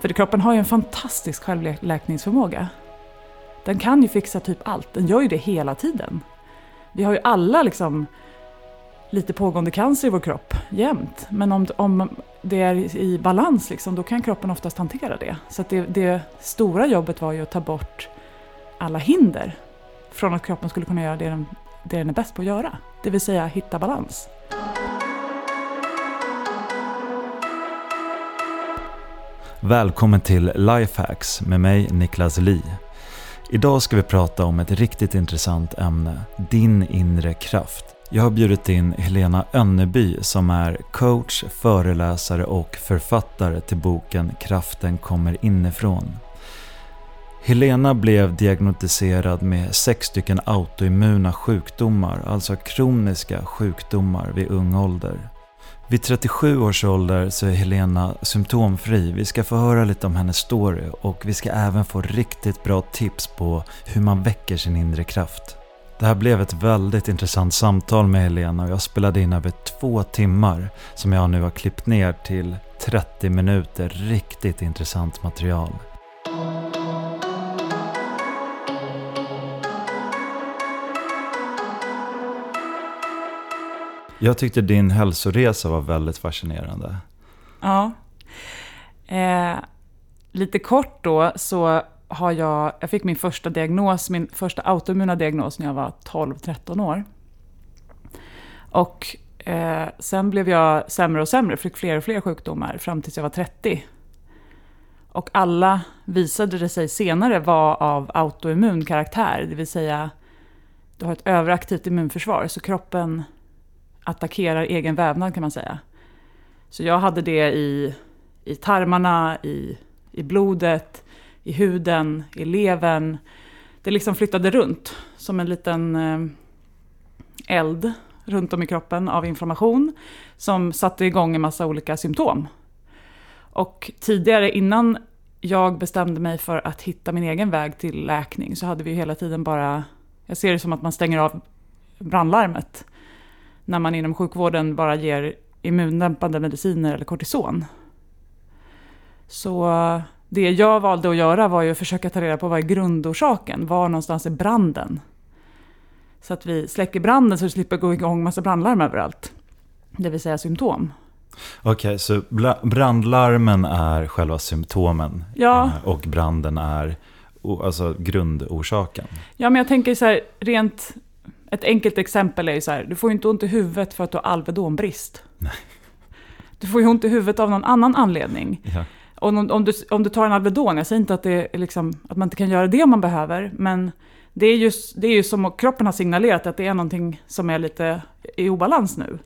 För kroppen har ju en fantastisk självläkningsförmåga. Den kan ju fixa typ allt, den gör ju det hela tiden. Vi har ju alla liksom lite pågående cancer i vår kropp jämt. Men om, om det är i balans liksom, då kan kroppen oftast hantera det. Så det, det stora jobbet var ju att ta bort alla hinder från att kroppen skulle kunna göra det den, det den är bäst på att göra. Det vill säga hitta balans. Välkommen till Lifehacks med mig Niklas Li. Idag ska vi prata om ett riktigt intressant ämne, din inre kraft. Jag har bjudit in Helena Önneby som är coach, föreläsare och författare till boken Kraften kommer inifrån. Helena blev diagnostiserad med sex stycken autoimmuna sjukdomar, alltså kroniska sjukdomar vid ung ålder. Vid 37 års ålder så är Helena symptomfri. Vi ska få höra lite om hennes story och vi ska även få riktigt bra tips på hur man väcker sin inre kraft. Det här blev ett väldigt intressant samtal med Helena och jag spelade in över två timmar som jag nu har klippt ner till 30 minuter riktigt intressant material. Jag tyckte din hälsoresa var väldigt fascinerande. Ja. Eh, lite kort då så har jag, jag fick min första diagnos, min första autoimmuna diagnos när jag var 12-13 år. Och eh, sen blev jag sämre och sämre, fick fler och fler sjukdomar fram tills jag var 30. Och alla visade det sig senare vara av autoimmun karaktär, det vill säga du har ett överaktivt immunförsvar, så kroppen attackerar egen vävnad kan man säga. Så jag hade det i, i tarmarna, i, i blodet, i huden, i levern. Det liksom flyttade runt som en liten eh, eld runt om i kroppen av inflammation som satte igång en massa olika symptom. Och tidigare, innan jag bestämde mig för att hitta min egen väg till läkning så hade vi hela tiden bara, jag ser det som att man stänger av brandlarmet när man inom sjukvården bara ger immundämpande mediciner eller kortison. Så det jag valde att göra var ju att försöka ta reda på vad är grundorsaken, var någonstans är branden? Så att vi släcker branden så vi slipper gå igång massa brandlarm överallt. Det vill säga symptom. Okej, okay, så brandlarmen är själva symptomen ja. Eh, och branden är alltså grundorsaken? Ja, men jag tänker så här, rent ett enkelt exempel är ju så här, du får ju inte ont i huvudet för att du har Alvedonbrist. Nej. Du får ju ont i huvudet av någon annan anledning. Ja. Och om, om, du, om du tar en Alvedon, jag säger inte att, det liksom, att man inte kan göra det man behöver, men det är, just, det är ju som att kroppen har signalerat att det är någonting som är lite i obalans nu.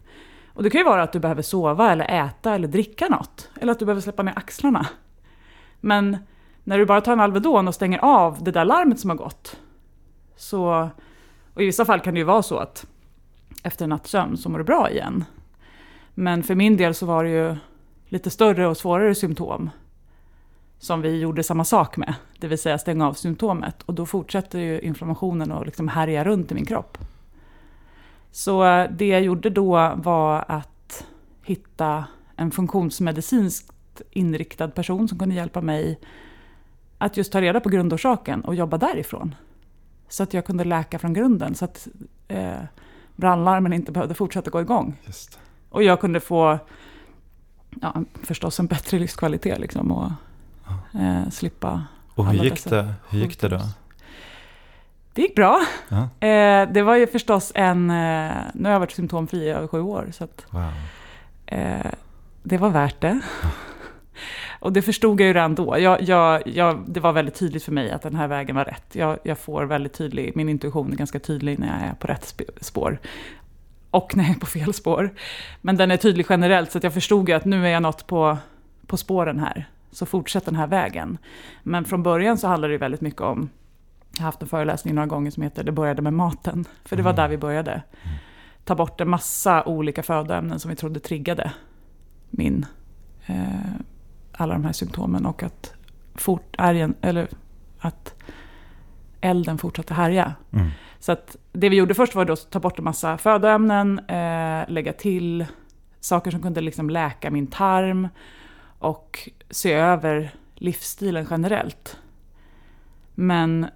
Och det kan ju vara att du behöver sova eller äta eller dricka något. Eller att du behöver släppa ner axlarna. Men när du bara tar en Alvedon och stänger av det där larmet som har gått, så och i vissa fall kan det ju vara så att efter en natts sömn så mår du bra igen. Men för min del så var det ju lite större och svårare symptom som vi gjorde samma sak med, det vill säga stänga av symptomet. Och då fortsätter ju inflammationen att liksom härja runt i min kropp. Så eh, det jag gjorde då var att hitta en funktionsmedicinskt inriktad person som kunde hjälpa mig att just ta reda på grundorsaken och jobba därifrån. Så att jag kunde läka från grunden. Så att eh, brandlarmen inte behövde fortsätta gå igång. Just. Och jag kunde få ja, förstås en bättre livskvalitet. Liksom, och eh, slippa Och hur gick, det, hur gick det då? Det gick bra. Ja. Eh, det var ju förstås en... Eh, nu har jag varit symptomfri i över sju år. Så att, wow. eh, det var värt det. Och det förstod jag ju redan då. Jag, jag, jag, det var väldigt tydligt för mig att den här vägen var rätt. Jag, jag får väldigt tydlig, min intuition är ganska tydlig när jag är på rätt spår. Och när jag är på fel spår. Men den är tydlig generellt, så jag förstod ju att nu är jag något på, på spåren här. Så fortsätt den här vägen. Men från början så handlade det väldigt mycket om, jag har haft en föreläsning några gånger som heter Det började med maten. För det var mm. där vi började. Ta bort en massa olika födoämnen som vi trodde triggade min eh, alla de här symptomen och att, fort, ärgen, eller att elden fortsatte härja. Mm. Så att det vi gjorde först var att ta bort en massa födoämnen, eh, lägga till saker som kunde liksom läka min tarm och se över livsstilen generellt. Men,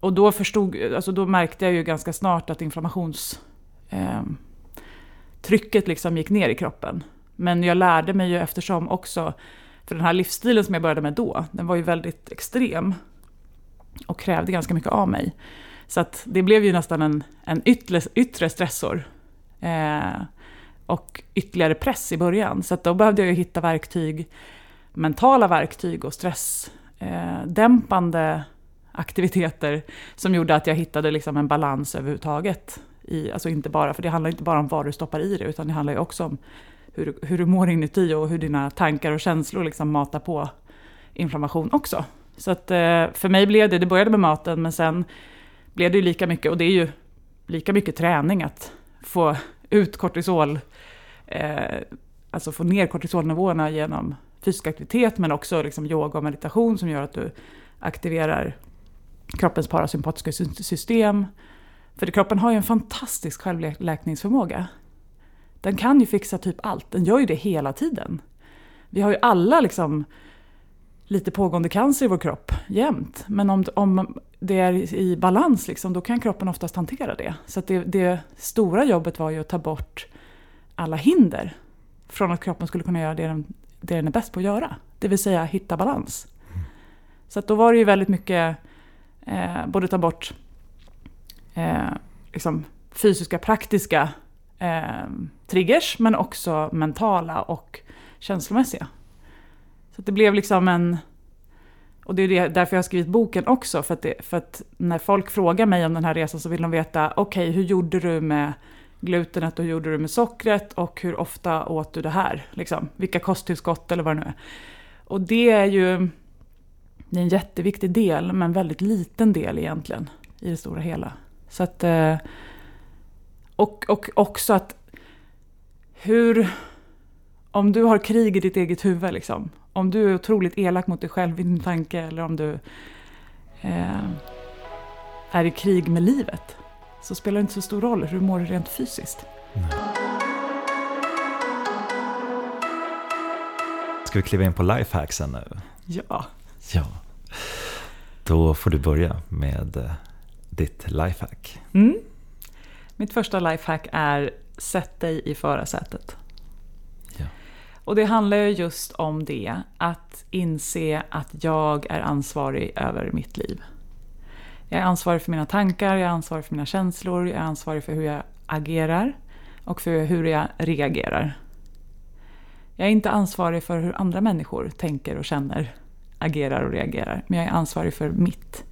och då förstod, alltså då märkte jag ju ganska snart att inflammationstrycket eh, liksom gick ner i kroppen. Men jag lärde mig ju eftersom också, för den här livsstilen som jag började med då, den var ju väldigt extrem och krävde ganska mycket av mig. Så att det blev ju nästan en, en yttre, yttre stressor. Eh, och ytterligare press i början. Så att då behövde jag ju hitta verktyg, mentala verktyg och stressdämpande eh, aktiviteter som gjorde att jag hittade liksom en balans överhuvudtaget. I, alltså inte bara, för det handlar inte bara om vad du stoppar i det, utan det handlar ju också om hur, hur du mår inuti och hur dina tankar och känslor liksom matar på inflammation också. Så att eh, för mig blev det, det började med maten, men sen blev det ju lika mycket, och det är ju lika mycket träning att få ut kortisol, eh, alltså få ner kortisolnivåerna genom fysisk aktivitet, men också liksom yoga och meditation som gör att du aktiverar kroppens parasympatiska system. För kroppen har ju en fantastisk självläkningsförmåga. Den kan ju fixa typ allt, den gör ju det hela tiden. Vi har ju alla liksom lite pågående cancer i vår kropp jämt. Men om, om det är i balans, liksom, då kan kroppen oftast hantera det. Så det, det, stora jobbet var ju att ta bort alla hinder från att kroppen skulle kunna göra det den, det den är bäst på att göra. Det vill säga hitta balans. Så då var det ju väldigt mycket, eh, både ta bort eh, liksom fysiska, praktiska eh, triggers, men också mentala och känslomässiga. Så det blev liksom en... Och det är därför jag har skrivit boken också, för att, det, för att när folk frågar mig om den här resan så vill de veta, okej, okay, hur gjorde du med glutenet och hur gjorde du med sockret och hur ofta åt du det här? Liksom, vilka kosttillskott eller vad det nu är. Och det är ju det är en jätteviktig del, men väldigt liten del egentligen i det stora hela. Så att, eh, och, och också att hur... Om du har krig i ditt eget huvud, liksom, om du är otroligt elak mot dig själv i din tanke eller om du eh, är i krig med livet så spelar det inte så stor roll hur du mår rent fysiskt. Nej. Ska vi kliva in på lifehacksen nu? Ja. Ja. Då får du börja med eh, ditt lifehack. Mm. Mitt första lifehack är sätt dig i förarsätet. Och det handlar ju just om det, att inse att jag är ansvarig över mitt liv. Jag är ansvarig för mina tankar, jag är ansvarig för mina känslor, jag är ansvarig för hur jag agerar och för hur jag reagerar. Jag är inte ansvarig för hur andra människor tänker och känner, agerar och reagerar, men jag är ansvarig för mitt.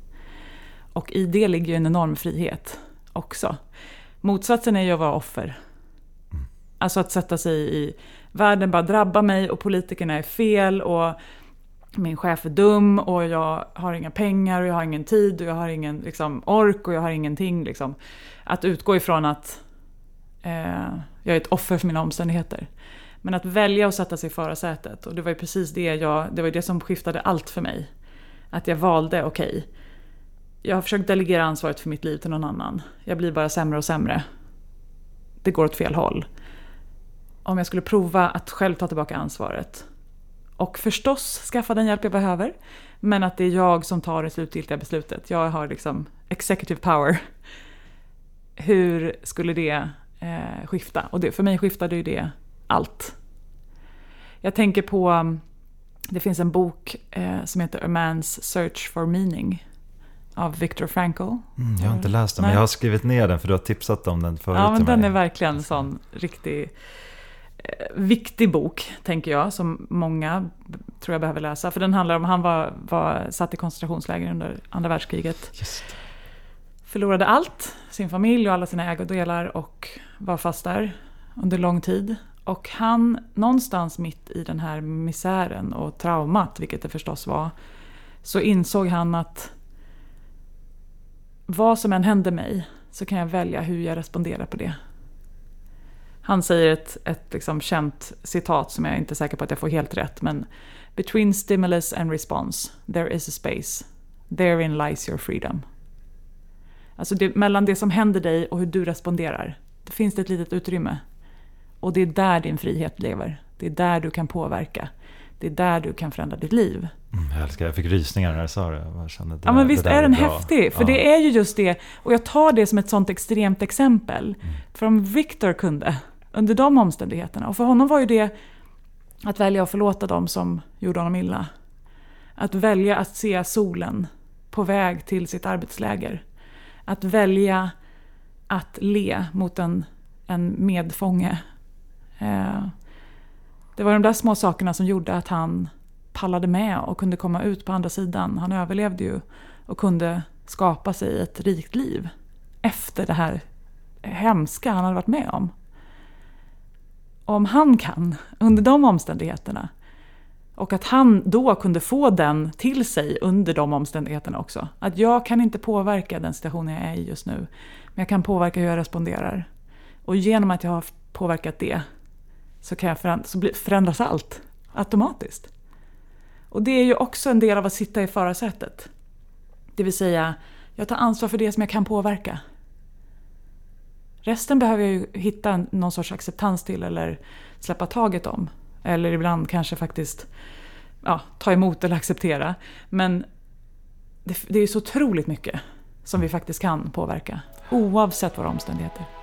Och i det ligger ju en enorm frihet också. Motsatsen är ju att vara offer. Mm. Alltså att sätta sig i världen bara drabbar mig och politikerna är fel och min chef är dum och jag har inga pengar och jag har ingen tid och jag har ingen liksom, ork och jag har ingenting. Liksom. Att utgå ifrån att eh, jag är ett offer för mina omständigheter. Men att välja att sätta sig i förarsätet och det var ju precis det jag, det var det som skiftade allt för mig. Att jag valde, okej, okay, jag har försökt delegera ansvaret för mitt liv till någon annan. Jag blir bara sämre och sämre. Det går åt fel håll om jag skulle prova att själv ta tillbaka ansvaret. Och förstås skaffa den hjälp jag behöver, men att det är jag som tar det slutgiltiga beslutet. Jag har liksom executive power. Hur skulle det eh, skifta? Och det, för mig skiftade ju det allt. Jag tänker på, det finns en bok eh, som heter A Man's Search for Meaning av Viktor Frankl. Mm, jag har inte läst den, Nej. men jag har skrivit ner den för du har tipsat om den förut Ja, men den är verkligen en sån riktig Eh, viktig bok, tänker jag, som många tror jag behöver läsa. För den handlar om, han var, var satt i koncentrationsläger under andra världskriget. Just. Förlorade allt, sin familj och alla sina ägodelar och var fast där under lång tid. Och han, någonstans mitt i den här misären och traumat, vilket det förstås var, så insåg han att vad som än händer mig så kan jag välja hur jag responderar på det. Han säger ett, ett liksom känt citat som jag inte är säker på att jag får helt rätt. Men Between stimulus and response, there is a space. Therein lies your freedom. Alltså det, mellan det som händer dig och hur du responderar, det finns det ett litet utrymme. Och det är där din frihet lever. Det är där du kan påverka. Det är där du kan förändra ditt liv. Mm, jag älskar Jag fick rysningar när jag sa det. Jag kände, det ja, men visst det är den bra. häftig? För Ja. det är ju just det. Och jag tar det som ett sånt extremt exempel. Mm. För om Victor kunde, under de omständigheterna. Och för honom var ju det att välja att förlåta dem som gjorde honom illa. Att välja att se solen på väg till sitt arbetsläger. Att välja att le mot en, en medfånge. Eh, det var de där små sakerna som gjorde att han pallade med och kunde komma ut på andra sidan. Han överlevde ju och kunde skapa sig ett rikt liv efter det här hemska han hade varit med om. Om han kan, under de omständigheterna, och att han då kunde få den till sig under de omständigheterna också. Att jag kan inte påverka den situationen jag är i just nu, men jag kan påverka hur jag responderar. Och genom att jag har påverkat det så, kan jag föränd- så förändras allt automatiskt. Och det är ju också en del av att sitta i förarsätet. Det vill säga, jag tar ansvar för det som jag kan påverka. Resten behöver jag ju hitta någon sorts acceptans till eller släppa taget om. Eller ibland kanske faktiskt ja, ta emot eller acceptera. Men det, det är ju så otroligt mycket som vi faktiskt kan påverka. Oavsett våra omständigheter.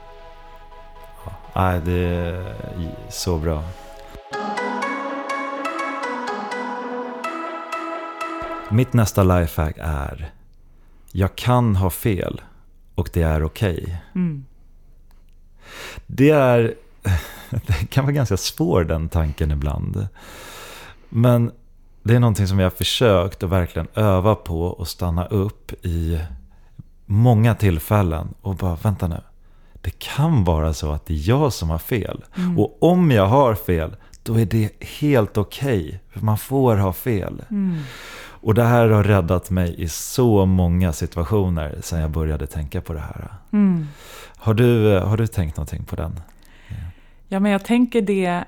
Nej, det är så bra. Mitt nästa lifehack är Jag kan ha fel och det är okej. Mm. Det är Det kan vara ganska svår den tanken ibland. Men det är någonting som jag har försökt att verkligen öva på och stanna upp i många tillfällen och bara vänta nu. Det kan vara så att det är jag som har fel. Mm. Och om jag har fel, då är det helt okej. För man får ha fel. Mm. Och det här har räddat mig i så många situationer sedan jag började tänka på det här. Mm. Har du, har du tänkt någonting på den? Ja, men jag tänker det...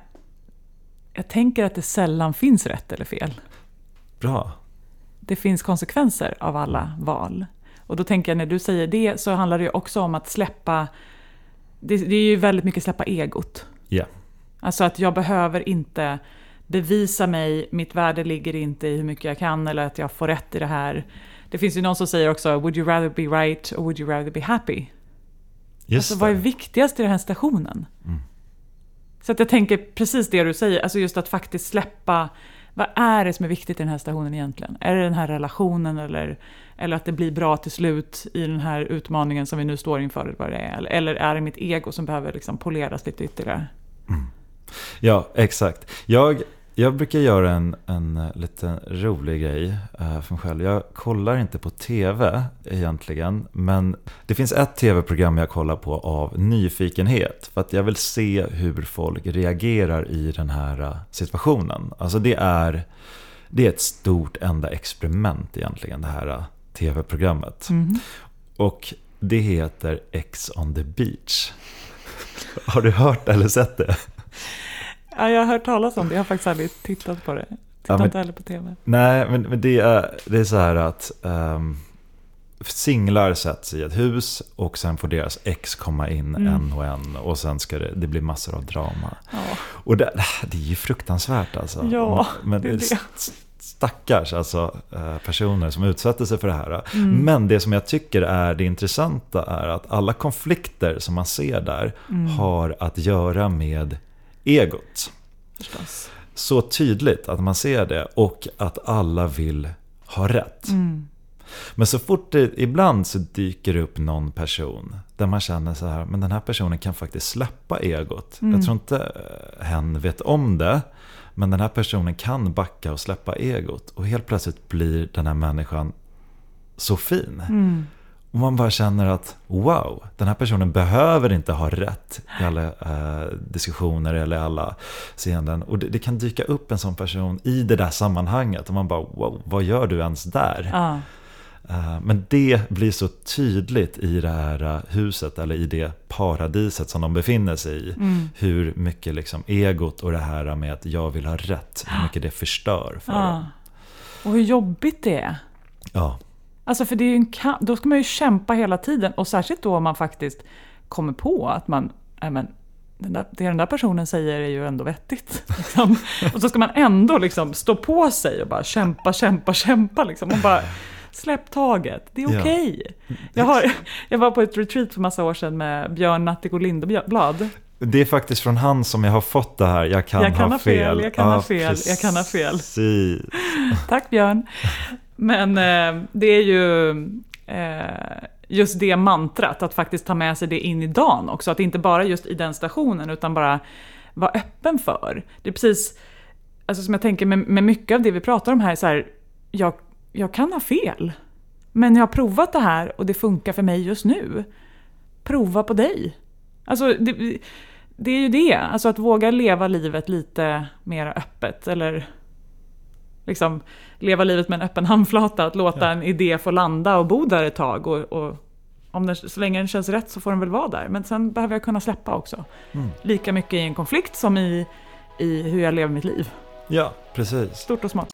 Jag tänker att det sällan finns rätt eller fel. Bra. Det finns konsekvenser av alla val. Och då tänker jag när du säger det så handlar det också om att släppa... Det, det är ju väldigt mycket släppa egot. Ja. Alltså att jag behöver inte bevisa mig, mitt värde ligger inte i hur mycket jag kan eller att jag får rätt i det här. Det finns ju någon som säger också, would you rather be right or would you rather be happy? Just Alltså vad är viktigast i den här stationen? Mm. Så att jag tänker precis det du säger, alltså just att faktiskt släppa, vad är det som är viktigt i den här stationen egentligen? Är det den här relationen eller, eller att det blir bra till slut i den här utmaningen som vi nu står inför? Eller, vad det är? Eller- är det mitt ego som behöver liksom poleras lite ytterligare? Mm. Ja, exakt. Jag, jag brukar göra en, en eh, liten rolig grej eh, för mig själv. Jag kollar inte på TV egentligen, men det finns ett TV-program jag kollar på av nyfikenhet. För att jag vill se hur folk reagerar i den här eh, situationen. Alltså det är, det är ett stort enda experiment egentligen, det här TV-programmet. Mhm. Och det heter X on the beach. Har du hört eller sett det? Ja, jag har hört talas om det, jag har faktiskt aldrig tittat på det. Tittar men- inte heller på TV. Nej, men, men det, är, det är så här att um, singlar sätts i ett hus och sen får deras ex komma in Mm. en och en och sen ska det, det bli massor av drama. Ja. Och det, det är ju fruktansvärt alltså. Ja, men det är det. St- Stackars alltså, eh, personer som utsätter sig för det här. Mm. Men det som jag tycker är det intressanta är att alla konflikter som man ser där Mm. har att göra med egot Förstås. så tydligt att man ser det och att alla vill ha rätt. Mm. Men så fort det ibland så dyker upp någon person där man känner så här, men den här personen kan faktiskt släppa egot. Mm. Jag tror inte hen vet om det, men den här personen kan backa och släppa egot. Och helt plötsligt blir den här människan så fin. Mm. Och man bara känner att wow, den här personen behöver inte ha rätt i alla eh, diskussioner eller alla sceenden. Och det, det kan dyka upp en sån person i det där sammanhanget och man bara wow, vad gör du ens där? Ja. Eh, men det blir så tydligt i det här eh, huset eller i det paradiset som de befinner sig i. Mm. Hur mycket liksom egot och det här med att jag vill ha rätt, hur mycket det förstör för Ja. dem. Och hur jobbigt det är. Ja, Alltså för det är en kamp, då ska man ju kämpa hela tiden och särskilt då om man faktiskt kommer på att man, men, den där, det den där personen säger är ju ändå vettigt. Liksom. Och så ska man ändå liksom stå på sig och bara kämpa, kämpa, kämpa. Liksom. Och bara, släpp taget, det är okej. Okay. Ja. Jag, jag var på ett retreat för massa år sedan med Björn Natthik och Lindeblad. Det är faktiskt från han som jag har fått det här, jag kan, jag kan ha, fel. fel. Jag kan ja, ha fel, precis. jag kan ha fel. Tack Björn. Men eh, det är ju eh, just det mantrat, att faktiskt ta med sig det in i dagen också. Att inte bara just i den stationen, utan bara vara öppen för. Det är precis, alltså som jag tänker med, med mycket av det vi pratar om här, så här, jag, jag kan ha fel. Men jag har provat det här och det funkar för mig just nu. Prova på dig. Alltså, det, det är ju det, alltså att våga leva livet lite mer öppet. Eller liksom leva livet med en öppen handflata, att låta ja. en idé få landa och bo där ett tag. Och, och, om den, så länge den känns rätt så får den väl vara där. Men sen behöver jag kunna släppa också. Mm. Lika mycket i en konflikt som i, i hur jag lever mitt liv. Ja, precis. Stort och smått.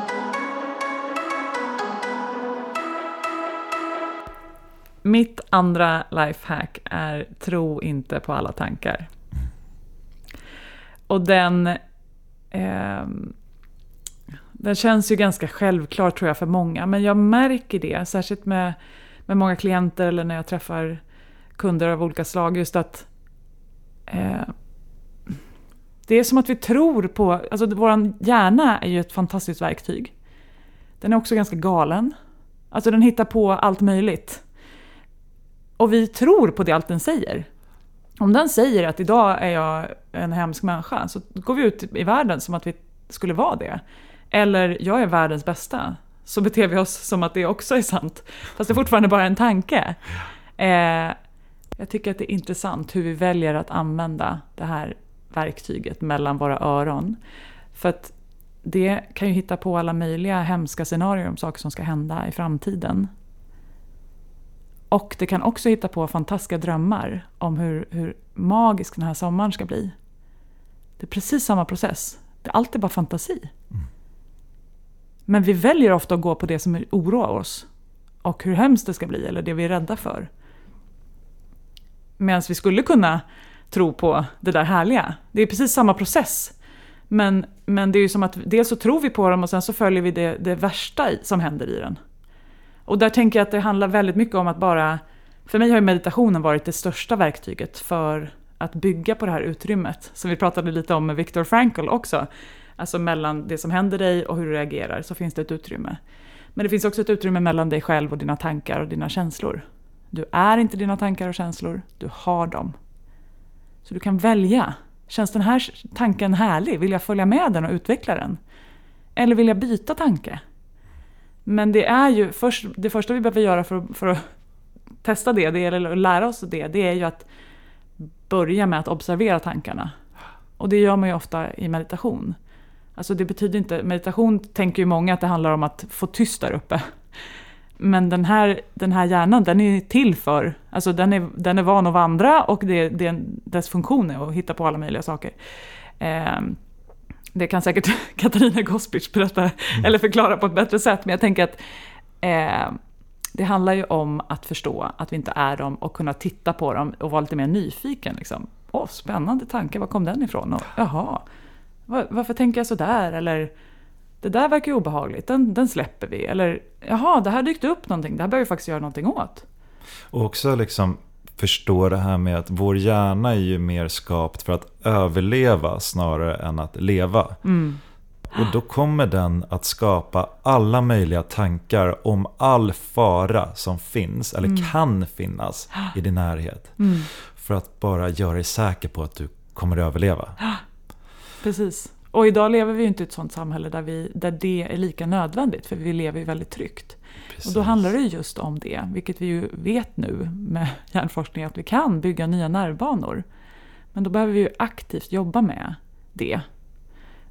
Mitt andra lifehack är tro inte på alla tankar. Och den... Eh, den känns ju ganska självklar tror jag för många, men jag märker det, särskilt med, med många klienter eller när jag träffar kunder av olika slag, just att eh, det är som att vi tror på, alltså vår hjärna är ju ett fantastiskt verktyg. Den är också ganska galen. Alltså den hittar på allt möjligt. Och vi tror på det allt den säger. Om den säger att idag är jag en hemsk människa, så går vi ut i världen som att vi skulle vara det. Eller jag är världens bästa, så beter vi oss som att det också är sant. Fast det är fortfarande bara en tanke. Eh, jag tycker att det är intressant hur vi väljer att använda det här verktyget mellan våra öron. För att det kan ju hitta på alla möjliga hemska scenarier om saker som ska hända i framtiden. Och det kan också hitta på fantastiska drömmar om hur, hur magisk den här sommaren ska bli. Det är precis samma process. Det är alltid bara fantasi. Mm. Men vi väljer ofta att gå på det som oroar oss. Och hur hemskt det ska bli, eller det vi är rädda för. Medan vi skulle kunna tro på det där härliga. Det är precis samma process. Men, men det är ju som att dels så tror vi på dem och sen så följer vi det, det värsta som händer i den. Och där tänker jag att det handlar väldigt mycket om att bara... För mig har meditationen varit det största verktyget för att bygga på det här utrymmet. Som vi pratade lite om med Viktor Frankl också. Alltså mellan det som händer dig och hur du reagerar så finns det ett utrymme. Men det finns också ett utrymme mellan dig själv och dina tankar och dina känslor. Du är inte dina tankar och känslor, du har dem. Så du kan välja. Känns den här tanken härlig? Vill jag följa med den och utveckla den? Eller vill jag byta tanke? Men det är ju först, det första vi behöver göra för, för att testa det, det, eller lära oss det, det är ju att börja med att observera tankarna. Och det gör man ju ofta i meditation. Alltså det betyder inte, meditation tänker ju många att det handlar om att få tyst där uppe. Men den här, den här hjärnan, den är till för, alltså den är, den är van att vandra och det, det, dess funktion är att hitta på alla möjliga saker. Eh, det kan säkert Katarina Gospic berätta mm. eller förklara på ett bättre sätt, men jag tänker att eh, det handlar ju om att förstå att vi inte är dem och kunna titta på dem och vara lite mer nyfiken. Liksom. Åh, spännande tanke, var kom den ifrån? Och, jaha, var, varför tänker jag sådär? Eller det där verkar ju obehagligt, den, den släpper vi. Eller jaha, det här dykt upp någonting, det här behöver vi faktiskt göra någonting åt. Och också liksom förstå det här med att vår hjärna är ju mer skapt för att överleva snarare än att leva. Mm. Och då kommer den att skapa alla möjliga tankar om all fara som finns, eller mm. kan finnas, i din närhet. Mm. För att bara göra dig säker på att du kommer att överleva. Precis. Och idag lever vi ju inte i ett sånt samhälle där, vi, där det är lika nödvändigt, för vi lever ju väldigt tryggt. Precis. Och då handlar det just om det, vilket vi ju vet nu med hjärnforskning att vi kan bygga nya nervbanor. Men då behöver vi ju aktivt jobba med det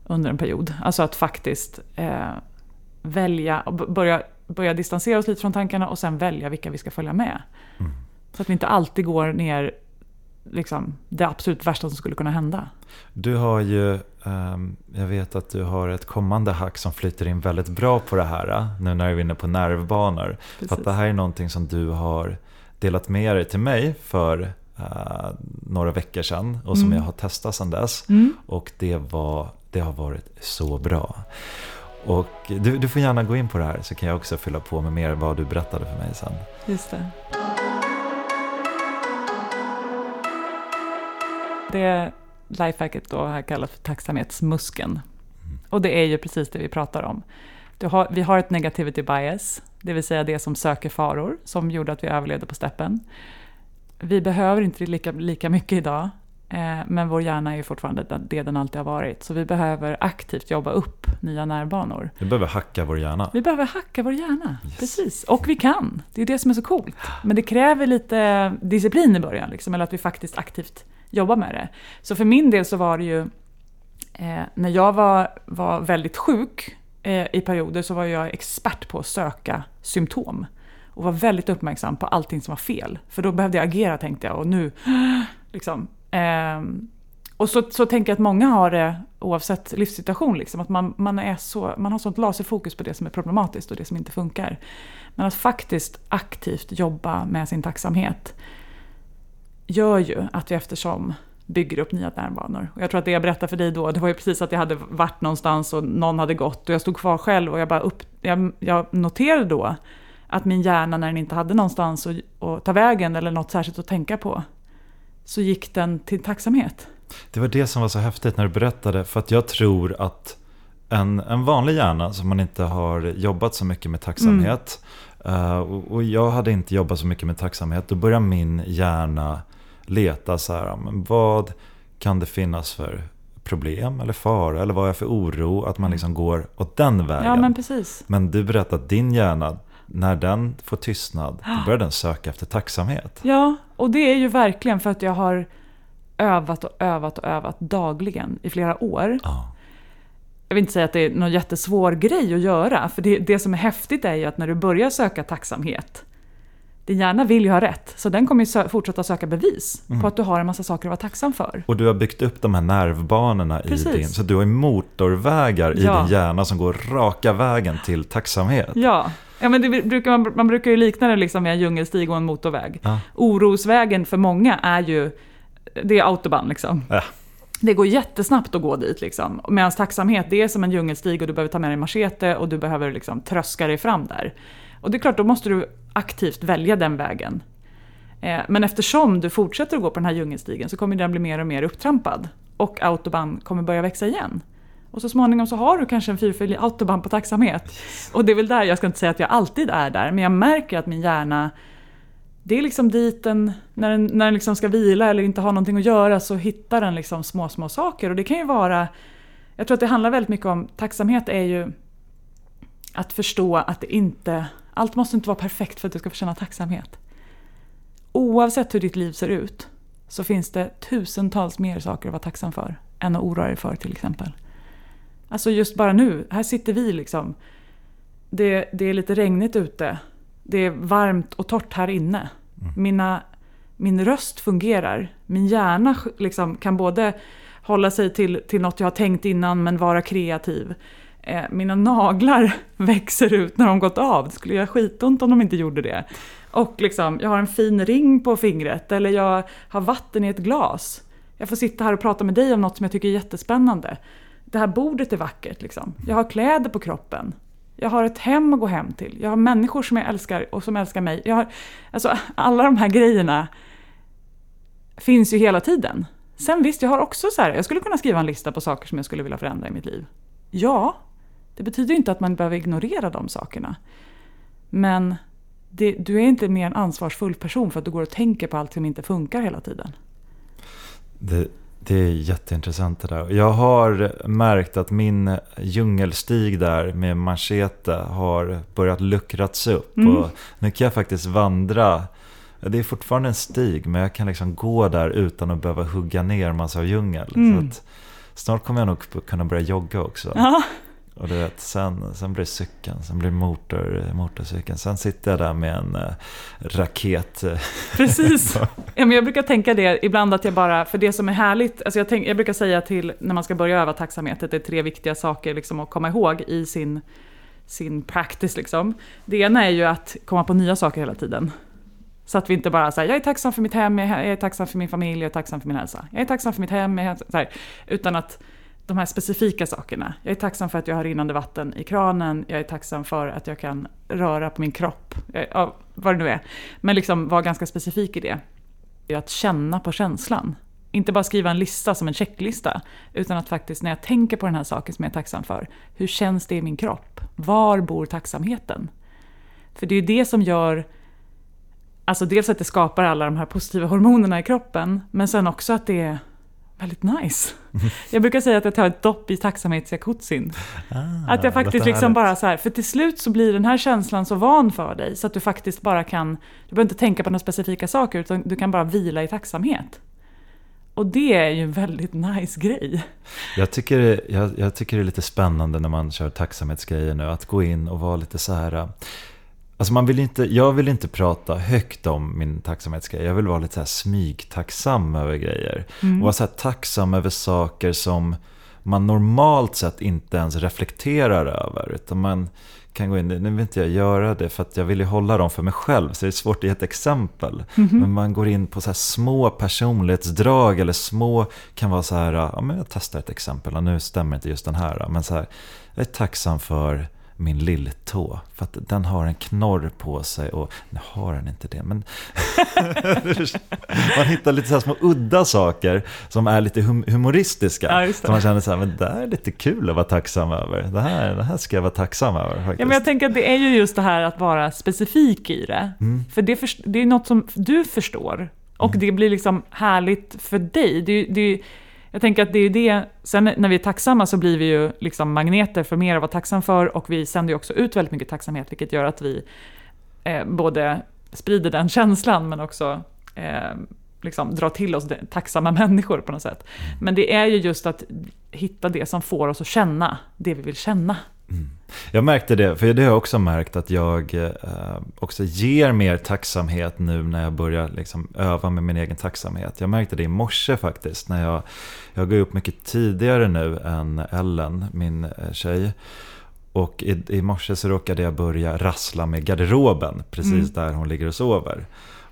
under en period. Alltså att faktiskt eh, välja och börja, börja distansera oss lite från tankarna och sen välja vilka vi ska följa med. Mm. Så att vi inte alltid går ner liksom, det absolut värsta som skulle kunna hända. Du har ju, jag vet att du har ett kommande hack som flyter in väldigt bra på det här, nu när vi är inne på nervbanor. Precis. För att det här är någonting som du har delat med dig till mig för uh, några veckor sedan och som mm. jag har testat sedan dess. Mm. Och det, var, det har varit så bra. Och du, du får gärna gå in på det här så kan jag också fylla på med mer vad du berättade för mig sen. Just det. Det lifehacket då här kallas för tacksamhetsmuskeln. Mm. Och det är ju precis det vi pratar om. Har, vi har ett negativity bias, det vill säga det som söker faror, som gjorde att vi överlevde på steppen. Vi behöver inte det lika, lika mycket idag, eh, men vår hjärna är ju fortfarande det den alltid har varit. Så vi behöver aktivt jobba upp nya närbanor. Vi behöver hacka vår hjärna. Vi behöver hacka vår hjärna, yes. precis. Och vi kan, det är det som är så coolt. Men det kräver lite disciplin i början, liksom, eller att vi faktiskt aktivt jobba med det. Så för min del så var det ju, eh, när jag var, var väldigt sjuk eh, i perioder så var jag expert på att söka symptom. Och var väldigt uppmärksam på allting som var fel. För då behövde jag agera tänkte jag och nu, liksom. Eh, och så, så tänker jag att många har det oavsett livssituation. Liksom, att man, man, är så, man har sånt laserfokus på det som är problematiskt och det som inte funkar. Men att faktiskt aktivt jobba med sin tacksamhet gör ju att vi eftersom bygger upp nya närvanor. Och jag tror att det jag berättade för dig då, det var ju precis att jag hade varit någonstans och någon hade gått och jag stod kvar själv och jag bara upp, jag, jag noterade då att min hjärna när den inte hade någonstans att, att ta vägen eller något särskilt att tänka på, så gick den till tacksamhet. Det var det som var så häftigt när du berättade, för att jag tror att en, en vanlig hjärna som man inte har jobbat så mycket med tacksamhet, mm. uh, och, och jag hade inte jobbat så mycket med tacksamhet, då börjar min hjärna leta så här, men vad kan det finnas för problem eller fara eller vad är för oro att man liksom går åt den vägen. Ja, men, precis. men du berättar att din hjärna, när den får tystnad, då börjar den söka efter tacksamhet. Ja, och det är ju verkligen för att jag har övat och övat och övat dagligen i flera år. Ja. Jag vill inte säga att det är någon jättesvår grej att göra, för det, det som är häftigt är ju att när du börjar söka tacksamhet, din hjärna vill ju ha rätt, så den kommer ju sö fortsätta söka bevis mm. på att du har en massa saker att vara tacksam för. Och du har byggt upp de här nervbanorna Precis. i din, så du har motorvägar i ja. din hjärna som går raka vägen till tacksamhet. Ja, ja men det brukar man, man brukar ju likna det liksom med en djungelstig och en motorväg. Ja. Orosvägen för många är ju, det är autobahn liksom. Ja. Det går jättesnabbt att gå dit. Liksom. Medan tacksamhet, det är som en djungelstig och du behöver ta med dig machete och du behöver liksom tröska dig fram där. Och det är klart, då måste du aktivt välja den vägen. Eh, men eftersom du fortsätter att gå på den här djungelstigen så kommer den bli mer och mer upptrampad. Och autobahn kommer börja växa igen. Och så småningom så har du kanske en fyrfilig autobahn på tacksamhet. Och det är väl där, jag ska inte säga att jag alltid är där, men jag märker att min hjärna det är liksom dit den, när den, när den liksom ska vila eller inte har någonting att göra så hittar den liksom små, små saker. Och det kan ju vara, jag tror att det handlar väldigt mycket om, tacksamhet är ju att förstå att det inte allt måste inte vara perfekt för att du ska få känna tacksamhet. Oavsett hur ditt liv ser ut så finns det tusentals mer saker att vara tacksam för än att oroa dig för till exempel. Alltså just bara nu, här sitter vi liksom. Det, det är lite regnigt ute. Det är varmt och torrt här inne. Mm. Mina, min röst fungerar. Min hjärna liksom kan både hålla sig till, till något jag har tänkt innan men vara kreativ eh, mina naglar växer ut när de gått av. Det skulle göra skitont om de inte gjorde det. Och liksom, jag har en fin ring på fingret eller jag har vatten i ett glas. Jag får sitta här och prata med dig om något som jag tycker är jättespännande. Det här bordet är vackert. Liksom. Jag har kläder på kroppen. Jag har ett hem att gå hem till. Jag har människor som jag älskar och som älskar mig. Jag har, alltså, alla de här grejerna finns ju hela tiden. Sen visst, jag har också så här, jag skulle kunna skriva en lista på saker som jag skulle vilja förändra i mitt liv. Ja, det betyder inte att man behöver ignorera de sakerna. Men det, du är inte mer en ansvarsfull person för att du går och tänker på allt som inte funkar hela tiden. Det, det är jätteintressant det där. Jag har märkt att min djungelstig där med machete har börjat luckrats upp. Mm. Och nu kan jag faktiskt vandra Det är fortfarande en stig, men jag kan liksom gå där utan att behöva hugga ner massa djungel. Mm. Så att, snart kommer jag nog kunna börja jogga också. Ja, Och du vet, sen, sen blir cykeln, sen blir motor, motorcykeln. Sen sitter jag där med en eh, raket. eh, precis. Ja, men jag brukar tänka det ibland att jag bara, för det som är härligt, alltså jag, tänk, jag brukar säga till när man ska börja öva tacksamhet att det är tre viktiga saker liksom att komma ihåg i sin, sin practice. Liksom. Det ena är ju att komma på nya saker hela tiden. Så att vi inte bara säger jag är tacksam för mitt hem, jag är tacksam för min familj, jag är tacksam för min hälsa. Jag är tacksam för mitt hem, jag är, så här, utan att de här specifika sakerna. Jag är tacksam för att jag har rinnande vatten i kranen, jag är tacksam för att jag kan röra på min kropp, eh, ja, vad det nu är. Men liksom vara ganska specifik i det. Det är att känna på känslan. Inte bara skriva en lista som en checklista, utan att faktiskt när jag tänker på den här saken som jag är tacksam för, hur känns det i min kropp? Var bor tacksamheten? För det är ju det som gör Alltså dels att det skapar alla de här positiva hormonerna i kroppen, men sen också att det väldigt nice. Jag brukar säga att jag tar ett dopp i tacksamhetsjacuzzin. Ah, Att jag faktiskt liksom bara så här, för till slut så blir den här känslan så van för dig så att du faktiskt bara kan, du behöver inte tänka på några specifika saker utan du kan bara vila i tacksamhet. Och det är ju en väldigt nice grej. Jag tycker, jag, jag tycker det är lite spännande när man kör tacksamhetsgrejer nu, att gå in och vara lite så här... Alltså man vill inte, jag vill inte prata högt om min tacksamhetsgrej, jag vill vara lite så här smygtacksam över grejer. Och vara så här tacksam över saker som man normalt sett inte ens reflekterar över. Utan man kan gå in, nu vill inte jag göra det för att jag vill ju hålla dem för mig själv, så det är svårt att ge ett exempel. Men man går in på så små personlighetsdrag eller små, kan vara så här, ja men jag testar ett exempel, och nu stämmer inte just den här, men så här, jag är tacksam för min lilltå. För att den har en knorr på sig och nu har den inte det. Men man hittar lite så små udda saker som är lite hum- humoristiska. Ja. Så man känner så här, men det här är lite kul att vara tacksam över. Det här, det här ska jag vara tacksam över faktiskt. Ja, men jag tänker att det är ju just det här att vara specifik i det. För det, det är något som du förstår. Och det blir liksom härligt för dig. Det, det, jag tänker att det är det, sen när vi är tacksamma så blir vi ju liksom magneter för mer att vara tacksam för och vi sänder ju också ut väldigt mycket tacksamhet vilket gör att vi eh, både sprider den känslan men också eh, liksom drar till oss tacksamma människor på något sätt. Men det är ju just att hitta det som får oss att känna det vi vill känna. Jag märkte det, för det har jag också märkt att jag eh, också ger mer tacksamhet nu när jag börjar liksom öva med min egen tacksamhet. Jag märkte det i morse faktiskt, när jag, jag går upp mycket tidigare nu än Ellen, min eh, tjej. Och i, i morse så råkade jag börja rassla med garderoben, precis där hon ligger och sover.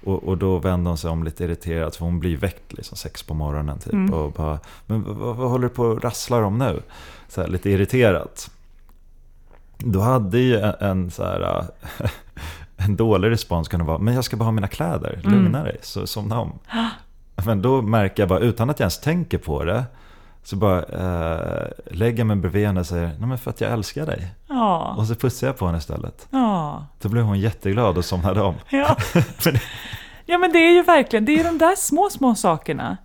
Och, och då vände hon sig om lite irriterat, för hon blir väckt liksom sex på morgonen typ. Och bara, men vad, vad håller du på och rasslar om nu? Så här, lite irriterat. Då hade ju en, så här, äh, en dålig respons kunde vara, men jag ska bara ha mina kläder, lugna dig, så somna om. Men då märker jag bara, utan att jag ens tänker på det, så bara äh, lägger jag mig bredvid henne och säger, nej men för att jag älskar dig. Ja, Och så pussar jag på henne istället. ja. Då blev hon jätteglad och somnade om. Ja. ja men det är ju verkligen, det är de där små, små sakerna.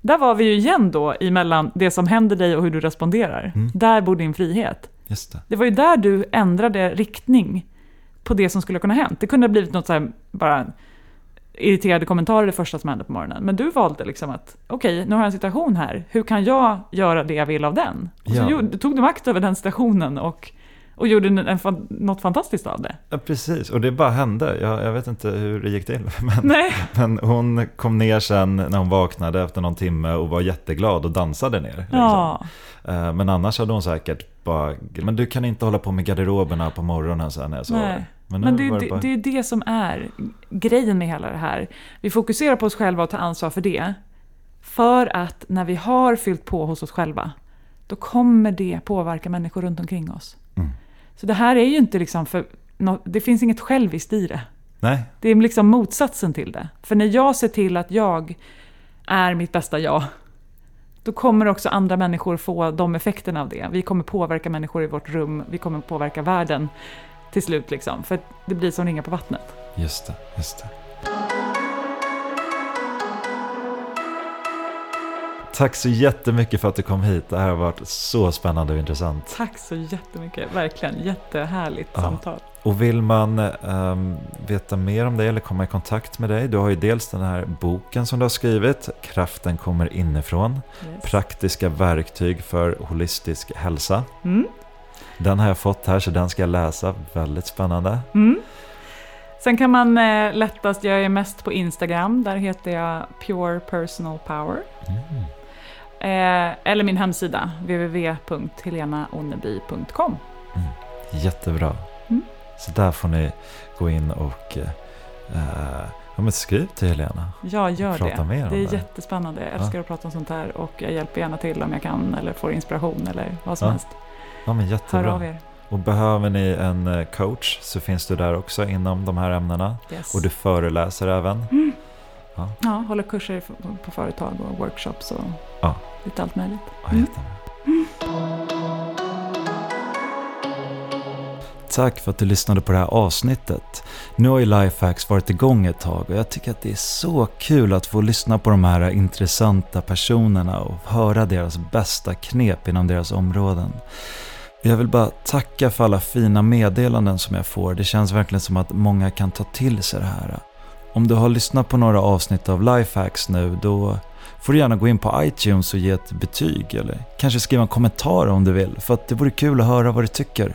Där var vi ju igen då emellan det som händer dig och hur du responderar. Där bor din frihet. Just det. Det var ju där du ändrade riktning på det som skulle kunna ha hänt. Det kunde ha blivit något så här, bara irriterade kommentarer det första som hände på morgonen. Men du valde liksom att, okej, nu har jag en situation här. Hur kan jag göra det jag vill av den? Och så Ja. tog du makt över den situationen och, och gjorde en, en, något fantastiskt av det. Ja, precis. Och det bara hände. Jag, jag vet inte hur det gick till. Men, Nej. men hon kom ner sen när hon vaknade efter någon timme och var jätteglad och dansade ner. Liksom. Ja. Eh, Men annars hade hon säkert bara, men du kan inte hålla på med garderoberna på morgonen sen när jag sover. Nej. Men, Men det, det, bara- det är det som är grejen med hela det här. Vi fokuserar på oss själva och tar ansvar för det. För att när vi har fyllt på hos oss själva, då kommer det påverka människor runt omkring oss. Mm. Så det här är ju inte liksom för... Det finns inget själviskt i det. Nej, Det är liksom motsatsen till det. För när jag ser till att jag är mitt bästa jag, då kommer också andra människor få de effekterna av det. Vi kommer påverka människor i vårt rum, vi kommer påverka världen till slut. Liksom, för det blir som ringar på vattnet. just det. Just det. Tack så jättemycket för att du kom hit. Det här har varit så spännande och intressant. Tack så jättemycket, verkligen jättehärligt Ja. samtal. Och vill man ehm, veta mer om dig eller komma i kontakt med dig, du har ju dels den här boken som du har skrivit, Kraften kommer inifrån, Yes. praktiska verktyg för holistisk hälsa. Mm. Den har jag fått här så den ska jag läsa, väldigt spännande. Mm. Sen kan man eh, lättast, jag är mest på Instagram, där heter jag Pure Personal Power. Mm. Eh, eller min hemsida, www.helenaonneby.com. Jättebra. Mm. Så där får ni gå in och eh, ja, men skriv till Helena. Jag gör Prata det. mer det är det. jättespännande. Jag älskar att prata om sånt här och jag hjälper gärna till om jag kan eller får inspiration eller vad som Ja, helst. Ja, men Hör jättebra. av er. Och behöver ni en eh, coach så finns du där också inom de här ämnena. Yes. Och du föreläser även. Ja, håller kurser på företag och workshops och Ja. lite allt möjligt. Ja, Mm. Tack för att du lyssnade på det här avsnittet. Nu har ju Lifehacks varit igång ett tag och jag tycker att det är så kul att få lyssna på de här intressanta personerna och höra deras bästa knep inom deras områden. Jag vill bara tacka för alla fina meddelanden som jag får. Det känns verkligen som att många kan ta till sig det här. Om du har lyssnat på några avsnitt av Lifehacks nu, då får du gärna gå in på iTunes och ge ett betyg eller kanske skriva en kommentar om du vill, för att det vore kul att höra vad du tycker.